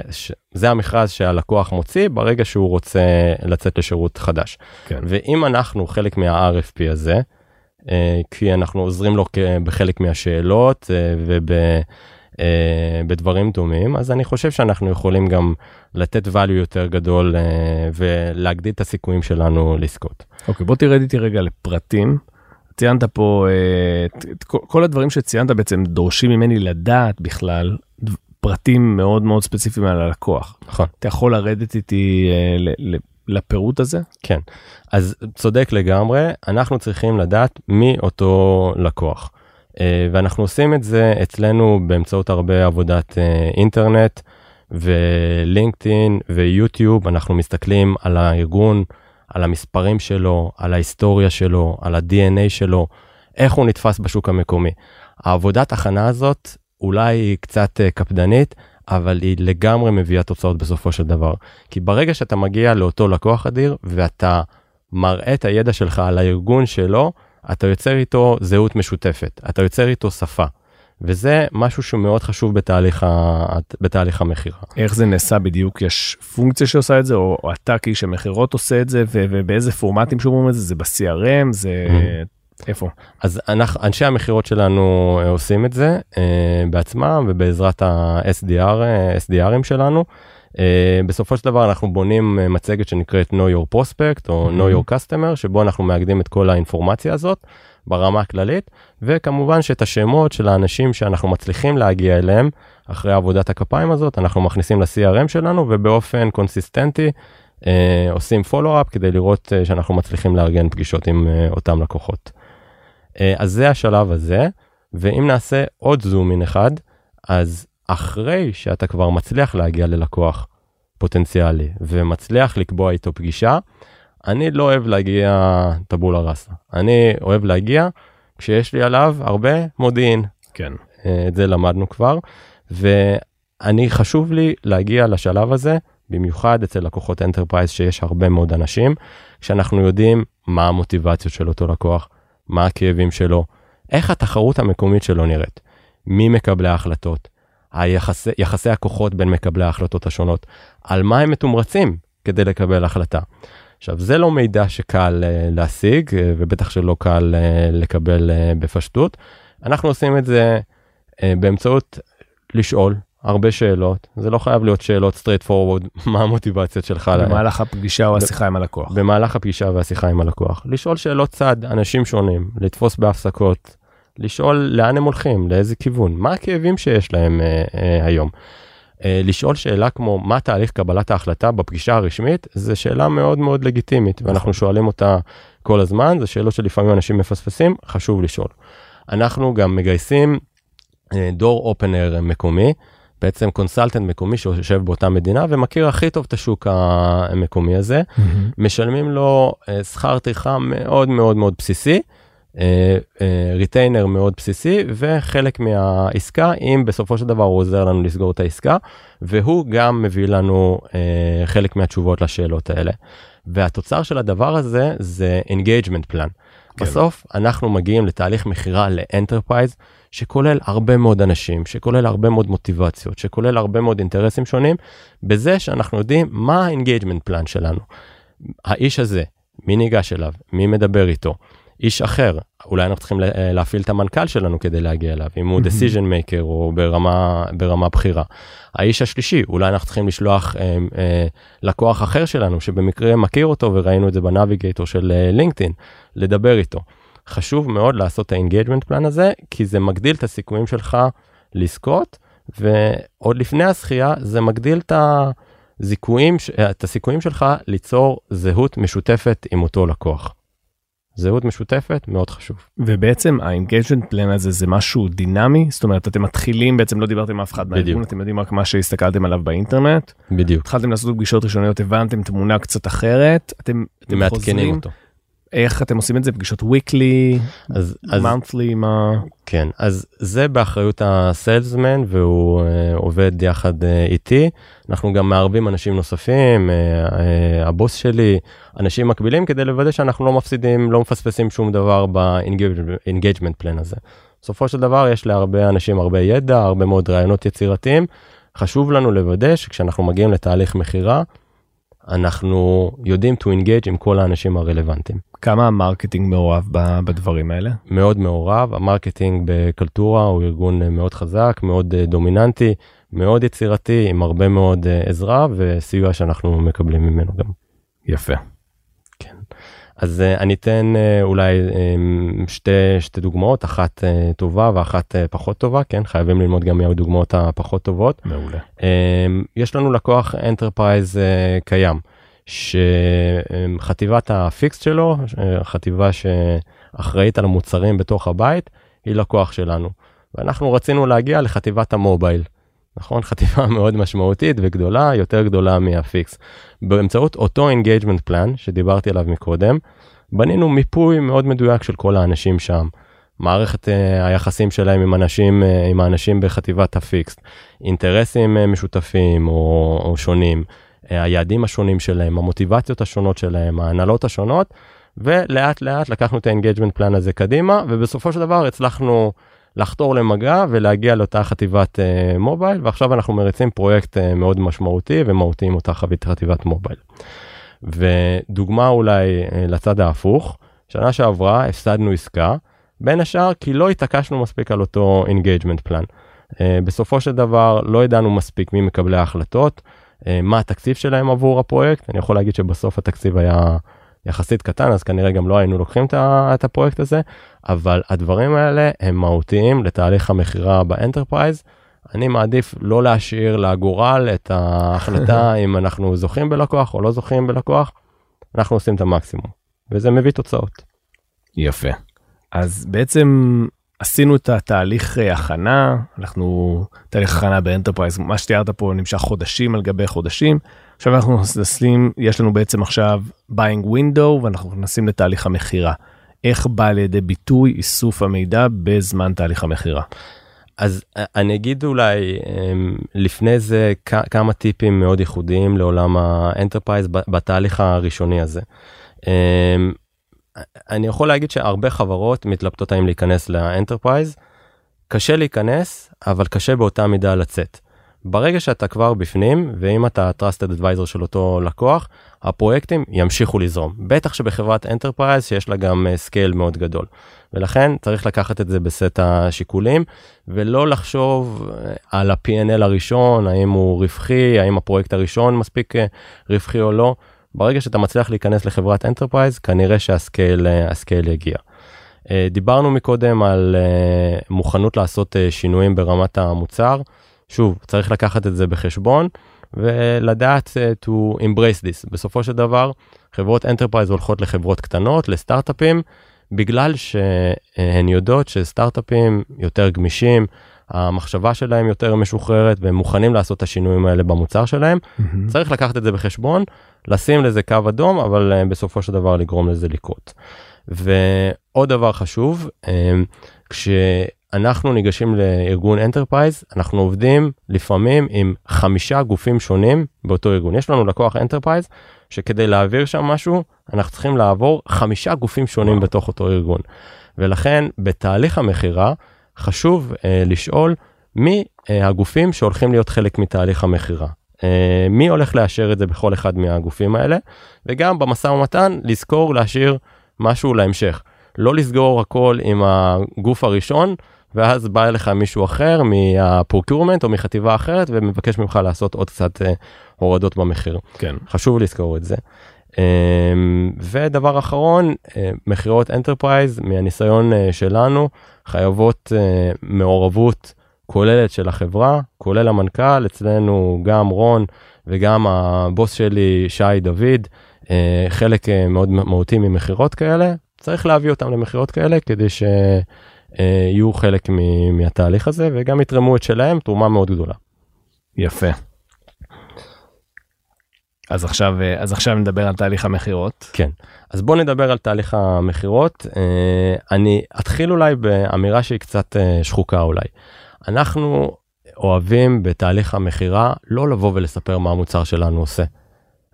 זה המכרז שהלקוח מוציא ברגע שהוא רוצה לצאת לשירות חדש. כן. ואם אנחנו חלק מה-RFP הזה. אה, כי אנחנו עוזרים לו בחלק מהשאלות אה, ובדברים אה, דומים אז אני חושב שאנחנו יכולים גם לתת value יותר גדול ולהגדיל את הסיכויים שלנו לזכות. אוקיי okay, בוא תרד איתי רגע לפרטים. ציינת פה את, את כל הדברים שציינת בעצם דורשים ממני לדעת בכלל פרטים מאוד מאוד ספציפיים על הלקוח. נכון. אתה יכול לרדת איתי לפירוט הזה? כן, אז צודק לגמרי, אנחנו צריכים לדעת מי אותו לקוח. אה, ואנחנו עושים את זה אצלנו באמצעות הרבה עבודת אה, אינטרנט ולינקדאין ויוטיוב, אנחנו מסתכלים על הארגון, על המספרים שלו, על ההיסטוריה שלו, על ה-DNA שלו, איך הוא נתפס בשוק המקומי. העבודת הכנה הזאת אולי היא קצת אה, קפדנית, אבל היא לגמרי מביאה תוצאות בסופו של דבר. כי ברגע שאתה מגיע לאותו לקוח אדיר ואתה מראה את הידע שלך על הארגון שלו, אתה יוצר איתו זהות משותפת, אתה יוצר איתו שפה. וזה משהו שהוא מאוד חשוב בתהליך, ה... בתהליך המכירה. איך זה נעשה בדיוק? יש פונקציה שעושה את זה, או, או אתה כאיש המכירות עושה את זה, ו... ובאיזה פורמטים שומרים את זה? זה ב-CRM? זה... Mm-hmm. איפה? אז אנחנו, אנשי המכירות שלנו אה, עושים את זה אה, בעצמם ובעזרת ה-SDR, אה, SDRים שלנו. בסופו של דבר אנחנו בונים מצגת שנקראת know your prospect או mm-hmm. know your customer שבו אנחנו מאגדים את כל האינפורמציה הזאת ברמה הכללית וכמובן שאת השמות של האנשים שאנחנו מצליחים להגיע אליהם אחרי עבודת הכפיים הזאת אנחנו מכניסים ל-CRM שלנו ובאופן קונסיסטנטי אה, עושים follow-up כדי לראות אה, שאנחנו מצליחים לארגן פגישות עם אה, אותם לקוחות. אה, אז זה השלב הזה, ואם נעשה עוד zoom in אחד, אז אחרי שאתה כבר מצליח להגיע ללקוח פוטנציאלי ומצליח לקבוע איתו פגישה, אני לא אוהב להגיע טבולה ראסה. אני אוהב להגיע כשיש לי עליו הרבה מודיעין. כן. אה, את זה למדנו כבר, ואני חשוב לי להגיע לשלב הזה, במיוחד אצל לקוחות enterprise שיש הרבה מאוד אנשים, כשאנחנו יודעים מה המוטיבציות של אותו לקוח, מה הכאבים שלו, איך התחרות המקומית שלו נראית, מי מקבלי ההחלטות, היחסי, יחסי הכוחות בין מקבלי ההחלטות השונות, על מה הם מתומרצים כדי לקבל החלטה. עכשיו זה לא מידע שקל uh, להשיג uh, ובטח שלא קל uh, לקבל uh, בפשטות. אנחנו עושים את זה uh, באמצעות לשאול הרבה שאלות זה לא חייב להיות שאלות straight forward מה המוטיבציות שלך במהלך הפגישה או השיחה עם הלקוח במהלך הפגישה והשיחה עם הלקוח לשאול שאלות צד אנשים שונים לתפוס בהפסקות לשאול לאן הם הולכים לאיזה כיוון מה הכאבים שיש להם אה, אה, היום. אה, לשאול שאלה כמו מה תהליך קבלת ההחלטה בפגישה הרשמית זה שאלה מאוד מאוד לגיטימית ואנחנו נכון. שואלים אותה כל הזמן זה שאלות שלפעמים אנשים מפספסים חשוב לשאול. אנחנו גם מגייסים דור אופנר מקומי בעצם קונסלטנט מקומי שיושב באותה מדינה ומכיר הכי טוב את השוק המקומי הזה, משלמים לו אה, שכר טרחה מאוד מאוד מאוד בסיסי. retainer מאוד בסיסי וחלק מהעסקה אם בסופו של דבר הוא עוזר לנו לסגור את העסקה והוא גם מביא לנו חלק מהתשובות לשאלות האלה. והתוצר של הדבר הזה זה engagement plan. כן. בסוף אנחנו מגיעים לתהליך מכירה ל enterprise שכולל הרבה מאוד אנשים, שכולל הרבה מאוד מוטיבציות, שכולל הרבה מאוד אינטרסים שונים, בזה שאנחנו יודעים מה ה-engagement plan שלנו. האיש הזה, מי ניגש אליו, מי מדבר איתו, איש אחר, אולי אנחנו צריכים אה, להפעיל את המנכ"ל שלנו כדי להגיע אליו, אם הוא decision maker או ברמה, ברמה בכירה. האיש השלישי, אולי אנחנו צריכים לשלוח אה, אה, לקוח אחר שלנו, שבמקרה מכיר אותו וראינו את זה ב Navigator של LinkedIn, אה, לדבר איתו. חשוב מאוד לעשות את ה engagement plan הזה, כי זה מגדיל את הסיכויים שלך לזכות, ועוד לפני הזכייה זה מגדיל את הזיכויים, את הסיכויים שלך ליצור זהות משותפת עם אותו לקוח. זהות משותפת מאוד חשוב. ובעצם ה-engagement plan הזה זה משהו דינמי זאת אומרת אתם מתחילים בעצם לא דיברתם עם אף אחד מהארגון אתם יודעים רק מה שהסתכלתם עליו באינטרנט. בדיוק. התחלתם לעשות פגישות ראשוניות הבנתם תמונה קצת אחרת אתם, אתם מעדכנים אותו. איך אתם עושים את זה פגישות weekly, אז, monthly, מה? כן, אז זה באחריות הסיילסמן והוא uh, עובד יחד uh, איתי. אנחנו גם מערבים אנשים נוספים, uh, uh, הבוס שלי, אנשים מקבילים כדי לוודא שאנחנו לא מפסידים, לא מפספסים שום דבר ב-engagement plan הזה. בסופו של דבר יש להרבה אנשים הרבה ידע, הרבה מאוד רעיונות יצירתיים. חשוב לנו לוודא שכשאנחנו מגיעים לתהליך מכירה, אנחנו יודעים to engage עם כל האנשים הרלוונטיים. כמה ה marketing מעורב בדברים האלה? מאוד מעורב, ה marketing בקלטורה הוא ארגון מאוד חזק, מאוד אה, דומיננטי, מאוד יצירתי, עם הרבה מאוד אה, עזרה וסיוע שאנחנו מקבלים ממנו גם. יפה. אז uh, אני אתן uh, אולי um, שתי, שתי דוגמאות, אחת uh, טובה ואחת פחות טובה, כן? חייבים ללמוד גם מהדוגמאות הפחות טובות. מעולה. Um, יש לנו לקוח enterprise קיים, שחטיבת ה fixed שלו, חטיבה שאחראית על המוצרים בתוך הבית, היא לקוח שלנו. ואנחנו רצינו להגיע לחטיבת ה mobile. נכון? חטיבה מאוד משמעותית וגדולה, יותר גדולה מהפיקס. באמצעות אותו engagement plan שדיברתי עליו מקודם, בנינו מיפוי מאוד מדויק של כל האנשים שם. מערכת uh, היחסים שלהם עם אנשים, uh, עם האנשים בחטיבת הפיקס, אינטרסים uh, משותפים או, או שונים, uh, היעדים השונים שלהם, המוטיבציות השונות שלהם, ההנהלות השונות, ולאט לאט לקחנו את ה engagement plan הזה קדימה, ובסופו של דבר הצלחנו לחתור למגע ולהגיע לאותה חטיבת uh, mobile ועכשיו אנחנו מריצים פרויקט uh, מאוד משמעותי ומהותי עם אותה חבית חטיבת mobile. ודוגמה אולי uh, לצד ההפוך, שנה שעברה הפסדנו עסקה, בין השאר כי לא התעקשנו מספיק על אותו engagement plan. Uh, בסופו של דבר לא ידענו מספיק מי מקבלי ההחלטות, מה התקציב שלהם עבור הפרויקט, אני יכול להגיד שבסוף התקציב היה יחסית קטן אז כנראה גם לא היינו לוקחים את הפרויקט הזה אבל הדברים האלה הם מהותיים לתהליך המכירה ב enterprise. אני מעדיף לא להשאיר לגורל את ההחלטה אם אנחנו זוכים בלקוח או לא זוכים בלקוח. אנחנו עושים את המקסימום וזה מביא תוצאות. יפה. אז בעצם עשינו את התהליך אה, הכנה אנחנו תהליך הכנה ב enterprise מה שתיארת פה נמשך חודשים על גבי חודשים עכשיו אנחנו נכנסים יש לנו בעצם עכשיו buying window ואנחנו נכנסים לתהליך המכירה. איך בא לידי ביטוי איסוף המידע בזמן תהליך המכירה. אז אני אגיד אולי אמ, לפני זה כמה טיפים מאוד ייחודיים לעולם ה enterprise בתהליך הראשוני הזה. אמ, אני יכול להגיד שהרבה חברות מתלבטות האם להיכנס ל enterprise. קשה להיכנס אבל קשה באותה מידה לצאת. ברגע שאתה כבר בפנים ואם אתה trusted advisor של אותו לקוח הפרויקטים ימשיכו לזרום בטח שבחברת enterprise שיש לה גם scale מאוד גדול ולכן צריך לקחת את זה בסט השיקולים ולא לחשוב על ה-P&L הראשון האם הוא רווחי האם הפרויקט הראשון מספיק רווחי או לא ברגע שאתה מצליח להיכנס לחברת enterprise כנראה שה scale יגיע. דיברנו מקודם על מוכנות לעשות שינויים ברמת המוצר. שוב, צריך לקחת את זה בחשבון ולדעת uh, to embrace this. בסופו של דבר, חברות enterprise הולכות לחברות קטנות, לסטארט-אפים, בגלל שהן יודעות שסטארט-אפים יותר גמישים, המחשבה שלהם יותר משוחררת והם מוכנים לעשות את השינויים האלה במוצר שלהם. מהמם. צריך לקחת את זה בחשבון, לשים לזה קו אדום, אבל אה, בסופו של דבר לגרום לזה לקרות. ועוד דבר חשוב, אה, כשאנחנו ניגשים לארגון enterprise, אנחנו עובדים לפעמים עם חמישה גופים שונים באותו ארגון. יש לנו לקוח enterprise, שכדי להעביר שם משהו, אנחנו צריכים לעבור חמישה גופים שונים וואו. בתוך אותו ארגון. ולכן בתהליך המכירה חשוב אה, לשאול מי אה, הגופים שהולכים להיות חלק מתהליך המכירה. אה, מי הולך לאשר את זה בכל אחד מהגופים האלה, וגם במשא ומתן לזכור להשאיר משהו להמשך. לא לסגור הכל עם הגוף הראשון, ואז בא אליך מישהו אחר מה procurement או מחטיבה אחרת ומבקש ממך לעשות עוד קצת אה, הורדות במחיר. כן. חשוב לזכור את זה. אמ, ודבר אחרון, אה, מכירות enterprise מהניסיון אה, שלנו חייבות מעורבות כוללת של החברה, כולל המנכ"ל, אצלנו גם רון וגם הבוס שלי שי דוד, חלק מאוד מהותי ממכירות כאלה, צריך להביא אותם למכירות כאלה כדי שיהיו חלק מ- מהתהליך הזה וגם יתרמו את שלהם, תרומה מאוד גדולה. יפה. אז עכשיו, אה, אז עכשיו נדבר על תהליך המכירות. כן, אז בוא נדבר על תהליך המכירות. אה, אני אתחיל אולי באמירה שהיא קצת אה, שחוקה אולי. אנחנו אוהבים בתהליך המכירה לא לבוא ולספר מה המוצר שלנו עושה.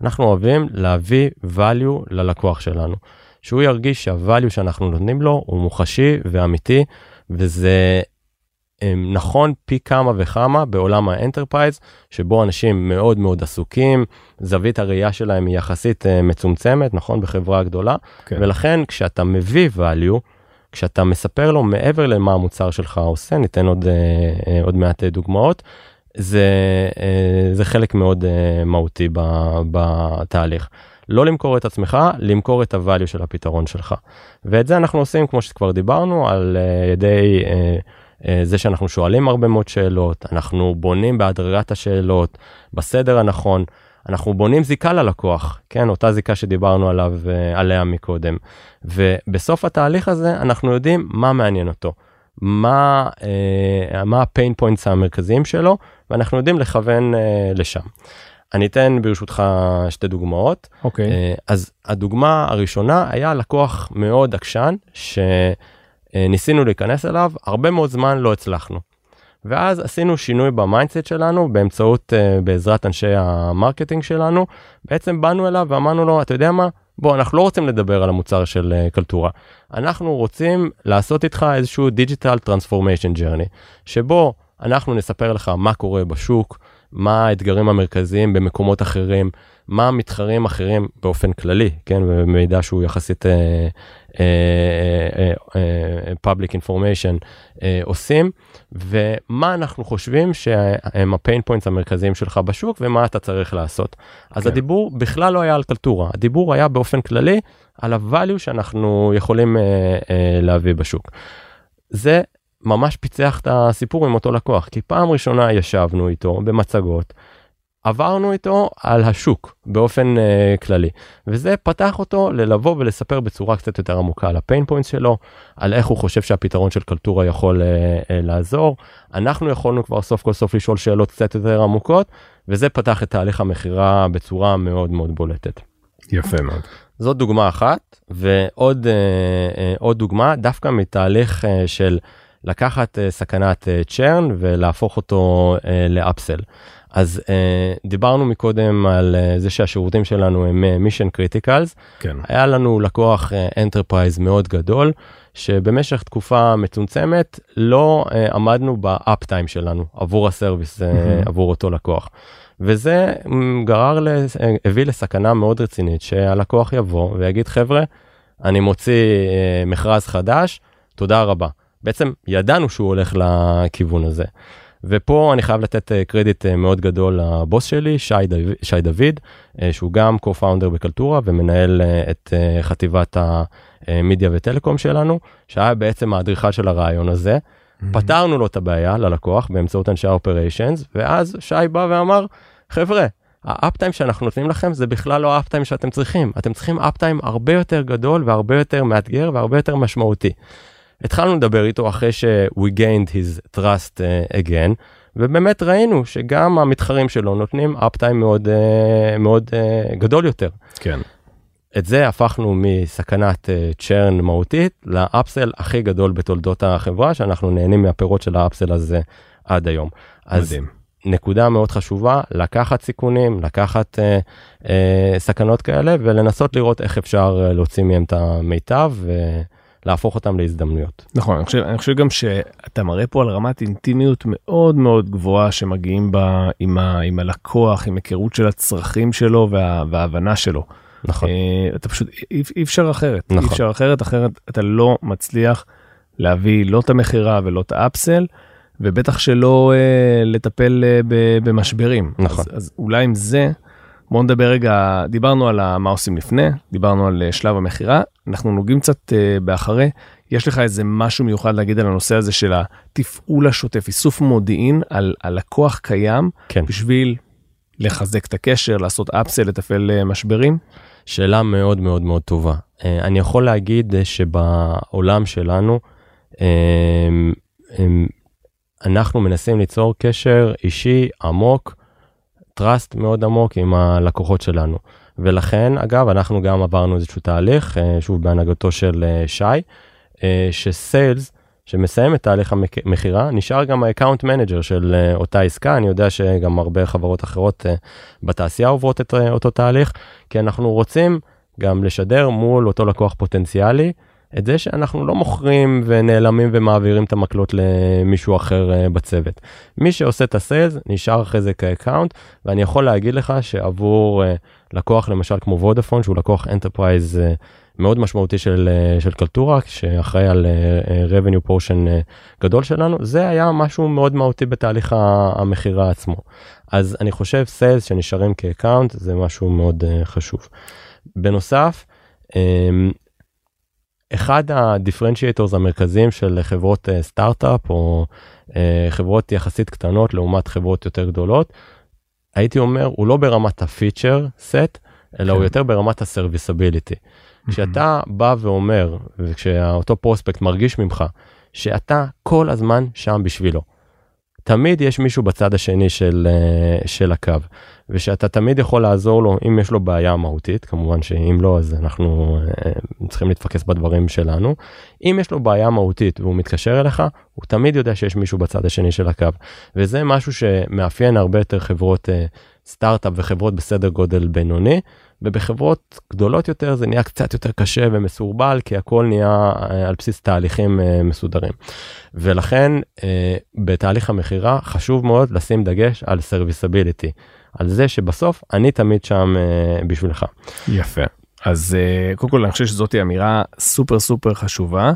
אנחנו אוהבים להביא value ללקוח שלנו. שהוא ירגיש שה-value שאנחנו נותנים לו הוא מוחשי ואמיתי, וזה אה, נכון פי כמה וכמה בעולם ה enterprise, שבו אנשים מאוד מאוד עסוקים, זווית הראייה שלהם היא יחסית אה, מצומצמת, נכון? בחברה גדולה, כן. ולכן כשאתה מביא value, כשאתה מספר לו מעבר למה המוצר שלך עושה, ניתן עוד, אה, אה, עוד מעט דוגמאות, זה, זה חלק מאוד מהותי בתהליך. לא למכור את עצמך, למכור את הvalue של הפתרון שלך. ואת זה אנחנו עושים, כמו שכבר דיברנו, על אה, ידי אה, אה, זה שאנחנו שואלים הרבה מאוד שאלות, אנחנו בונים בהדרגת השאלות, בסדר הנכון, אנחנו בונים זיקה ללקוח, כן, אותה זיקה שדיברנו עליו, עליה מקודם. ובסוף התהליך הזה אנחנו יודעים מה מעניין אותו, מה, אה, מה ה pain points המרכזיים שלו, ואנחנו יודעים לכוון אה, לשם. אני אתן ברשותך שתי דוגמאות. אוקיי. אה, אז הדוגמה הראשונה היה לקוח מאוד עקשן שניסינו להיכנס אליו, הרבה מאוד זמן לא הצלחנו. ואז עשינו שינוי ב mindset שלנו באמצעות, אה, בעזרת אנשי ה marketing שלנו, בעצם באנו אליו ואמרנו לו, אתה יודע מה? בוא, אנחנו לא רוצים לדבר על המוצר של אה, קלטורה. אנחנו רוצים לעשות איתך איזשהו digital transformation journey, שבו אנחנו נספר לך מה קורה בשוק, מה האתגרים המרכזיים במקומות אחרים, מה המתחרים אחרים באופן כללי, כן, במידע שהוא יחסית אה, אה, אה, public information עושים, ומה אנחנו חושבים שהם ה pain points המרכזיים שלך בשוק ומה אתה צריך לעשות. אז כן. הדיבור בכלל לא היה על קלטורה, הדיבור היה באופן כללי על ה-value שאנחנו יכולים להביא בשוק. זה ממש פיצח את הסיפור עם אותו לקוח, כי פעם ראשונה ישבנו איתו במצגות, עברנו איתו על השוק באופן uh, כללי, וזה פתח אותו ללבוא ולספר בצורה קצת יותר עמוקה על הפיין פוינט שלו, על איך הוא חושב שהפתרון של קלטורה יכול uh, uh, לעזור. אנחנו יכולנו כבר סוף כל סוף לשאול שאלות קצת יותר עמוקות, וזה פתח את תהליך המכירה בצורה מאוד מאוד בולטת. יפה מאוד. זאת דוגמה אחת, ועוד אה, אה, עוד דוגמה דווקא מתהליך אה, של לקחת אה, סכנת churn אה, ולהפוך אותו uh, ל upsell. אז דיברנו מקודם על זה שהשירותים שלנו הם mission criticals. כן. היה לנו לקוח enterprise מאוד גדול, שבמשך תקופה מצומצמת לא עמדנו באפטיים שלנו עבור הסרוויס, מהמם. עבור אותו לקוח. וזה גרר, הביא לסכנה מאוד רצינית שהלקוח יבוא ויגיד חבר'ה, אני מוציא מכרז חדש, תודה רבה. בעצם ידענו שהוא הולך לכיוון הזה. ופה אני חייב לתת אה, קרדיט אה, מאוד גדול לבוס שלי, שי, דו, שי דוד, אה, שהוא גם co-founder בקלטורה ומנהל את חטיבת המדיה וטלקום שלנו, שהיה בעצם האדריכל של הרעיון הזה. פתרנו לו את הבעיה ללקוח באמצעות אנשי האופריישנס, ואז שי בא ואמר, חבר'ה, האפטיים שאנחנו נותנים לכם זה בכלל לא האפטיים שאתם צריכים, אתם צריכים אפטיים הרבה יותר גדול והרבה יותר מאתגר והרבה יותר משמעותי. התחלנו לדבר איתו אחרי ש- we gained his trust uh, again, ובאמת ראינו שגם המתחרים שלו נותנים uptime מאוד, uh, מאוד uh, גדול יותר. כן. את זה הפכנו מסכנת צ'רן מהותית לאפסל הכי גדול בתולדות החברה, שאנחנו נהנים מהפירות של האפסל הזה עד היום. אז מדהים. נקודה מאוד חשובה, לקחת סיכונים, לקחת אה, אה, סכנות כאלה ולנסות לראות איך אפשר להוציא מהם את המיטב ולהפוך אותם להזדמנויות. נכון, אני חושב, אני חושב גם שאתה מראה פה על רמת אינטימיות מאוד מאוד גבוהה שמגיעים בה עם, ה, עם הלקוח, עם היכרות של הצרכים שלו וה, וההבנה שלו. נכון. אה, אתה פשוט, אי, אי אפשר אחרת, נכון. אי אפשר אחרת, אחרת אתה לא מצליח להביא לא את המכירה ולא את האפסל, ובטח שלא אה, לטפל אה, ב, במשברים. נכון. אז, אז אולי עם זה, בואו נדבר רגע, דיברנו על מה עושים לפני, דיברנו על אה, שלב המכירה, אנחנו נוגעים קצת אה, באחרי, יש לך איזה משהו מיוחד להגיד על הנושא הזה של התפעול השוטף, איסוף מודיעין על, על לקוח קיים, כן. בשביל לחזק את הקשר, לעשות upsell, לתפעל אה, משברים? שאלה מאוד מאוד מאוד טובה. אני יכול להגיד שבעולם שלנו, אנחנו מנסים ליצור קשר אישי עמוק, trust מאוד עמוק עם הלקוחות שלנו. ולכן, אגב, אנחנו גם עברנו איזשהו תהליך, אה, שוב בהנהגתו של אה, שי, אה, ש sales, שמסיים את תהליך המכירה, נשאר גם ה account manager של אותה עסקה, אני יודע שגם הרבה חברות אחרות בתעשייה עוברות את אותו תהליך, כי אנחנו רוצים גם לשדר מול אותו לקוח פוטנציאלי, את זה שאנחנו לא מוכרים ונעלמים ומעבירים את המקלות למישהו אחר אה, בצוות. מי שעושה את ה sales נשאר אחרי זה כ account, ואני יכול להגיד לך שעבור אה, לקוח למשל כמו וודאפון, שהוא לקוח enterprise אה, מאוד משמעותי של, של קלטורה, שאחראי על revenue portion גדול שלנו, זה היה משהו מאוד מהותי בתהליך המכירה עצמו. אז אני חושב sales שנשארים כ account זה משהו מאוד חשוב. בנוסף, אה, אחד ה differentiators המרכזיים של חברות אה, סטארט-אפ או אה, חברות יחסית קטנות לעומת חברות יותר גדולות, הייתי אומר, הוא לא ברמת ה feature set, אלא כן. הוא יותר ברמת ה serviceability. כשאתה בא ואומר, וכשאותו prospect מרגיש ממך, שאתה כל הזמן שם בשבילו. תמיד יש מישהו בצד השני של, אה, של הקו, ושאתה תמיד יכול לעזור לו אם יש לו בעיה מהותית, כמובן שאם לא אז אנחנו אה, צריכים להתפקס בדברים שלנו. אם יש לו בעיה מהותית והוא מתקשר אליך, הוא תמיד יודע שיש מישהו בצד השני של הקו, וזה משהו שמאפיין הרבה יותר חברות אה, סטארט-אפ וחברות בסדר גודל בינוני, ובחברות גדולות יותר זה נהיה קצת יותר קשה ומסורבל כי הכל נהיה אה, על בסיס תהליכים אה, מסודרים. ולכן אה, בתהליך המכירה חשוב מאוד לשים דגש על serviceability, על זה שבסוף אני תמיד שם בשבילך. יפה. אז קודם כל אני חושב שזאת אמירה super super חשובה.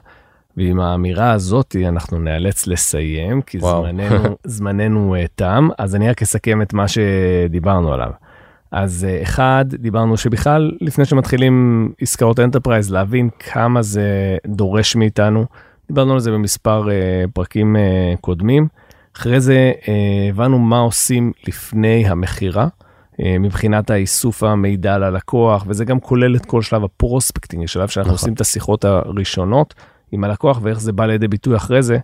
ועם האמירה הזאת אנחנו נאלץ לסיים כי וואו. זמננו זמננו אה, תם אז אני רק אסכם את מה שדיברנו עליו. אז אה, אחד דיברנו שבכלל לפני שמתחילים עסקאות enterprise להבין כמה זה דורש מאיתנו דיברנו על זה במספר uh, פרקים uh, קודמים. אחרי זה uh, הבנו מה עושים לפני המכירה. אה, מבחינת האיסוף המידע ללקוח וזה גם כולל את כל שלב הפרוספקטינג השלב שאנחנו נכון. עושים את השיחות הראשונות עם הלקוח ואיך זה בא לידי ביטוי אחרי זה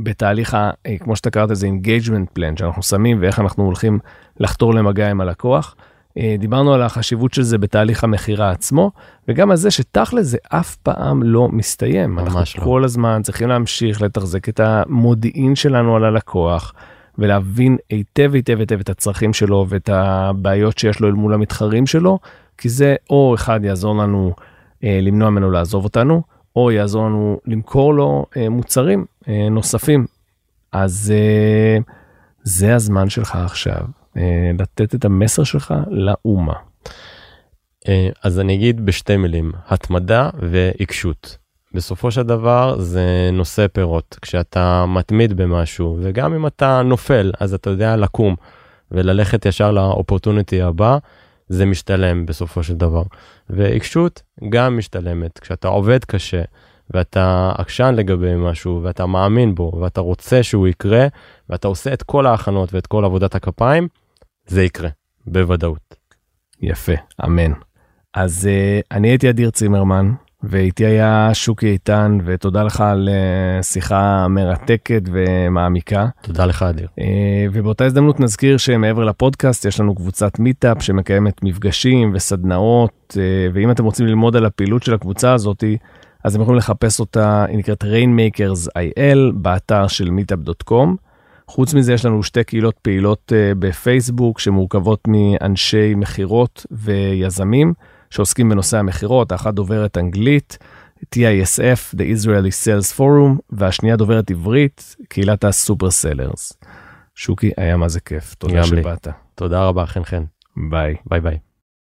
בתהליך ה, אה, כמו שאתה קראת לזה engagement plan שאנחנו שמים ואיך אנחנו הולכים לחתור למגע עם הלקוח. אה, דיברנו על החשיבות של זה בתהליך המכירה עצמו וגם על זה שתכל'ס זה אף פעם לא מסתיים. ממש אנחנו לא. כל הזמן צריכים להמשיך לתחזק את המודיעין שלנו על הלקוח. ולהבין היטב היטב היטב את הצרכים שלו ואת הבעיות שיש לו אל מול המתחרים שלו, כי זה או אחד יעזור לנו אה, למנוע ממנו לעזוב אותנו, או יעזור לנו למכור לו אה, מוצרים אה, נוספים. אז אה, זה הזמן שלך עכשיו, אה, לתת את המסר שלך לאומה. אה, אז אני אגיד בשתי מילים, התמדה ועיקשות. בסופו של דבר זה נושא פירות. כשאתה מתמיד במשהו, וגם אם אתה נופל, אז אתה יודע לקום וללכת ישר לאופורטוניטי הבא, זה משתלם בסופו של דבר. ועיקשות גם משתלמת. כשאתה עובד קשה, ואתה עקשן לגבי משהו, ואתה מאמין בו, ואתה רוצה שהוא יקרה, ואתה עושה את כל ההכנות ואת כל עבודת הכפיים, זה יקרה, בוודאות. יפה, אמן. אז uh, אני הייתי אדיר צימרמן, ואיתי היה שוקי איתן, ותודה לך על אה, שיחה מרתקת ומעמיקה. תודה לך, אדיר. אה, ובאותה הזדמנות נזכיר שמעבר לפודקאסט יש לנו קבוצת מיטאפ שמקיימת מפגשים וסדנאות, אה, ואם אתם רוצים ללמוד על הפעילות של הקבוצה הזאת, אז אתם יכולים לחפש אותה, היא נקראת Rainmakers IL, באתר של meetup.com. חוץ מזה יש לנו שתי קהילות פעילות בפייסבוק שמורכבות מאנשי מכירות ויזמים. שעוסקים בנושא המכירות, האחת דוברת אנגלית, TISF, The Israeli Sales Forum, והשנייה דוברת עברית, קהילת ה Super Sellers. שוקי, היה מה זה כיף, תודה שבאת. תודה רבה, חן חן. ביי. ביי ביי.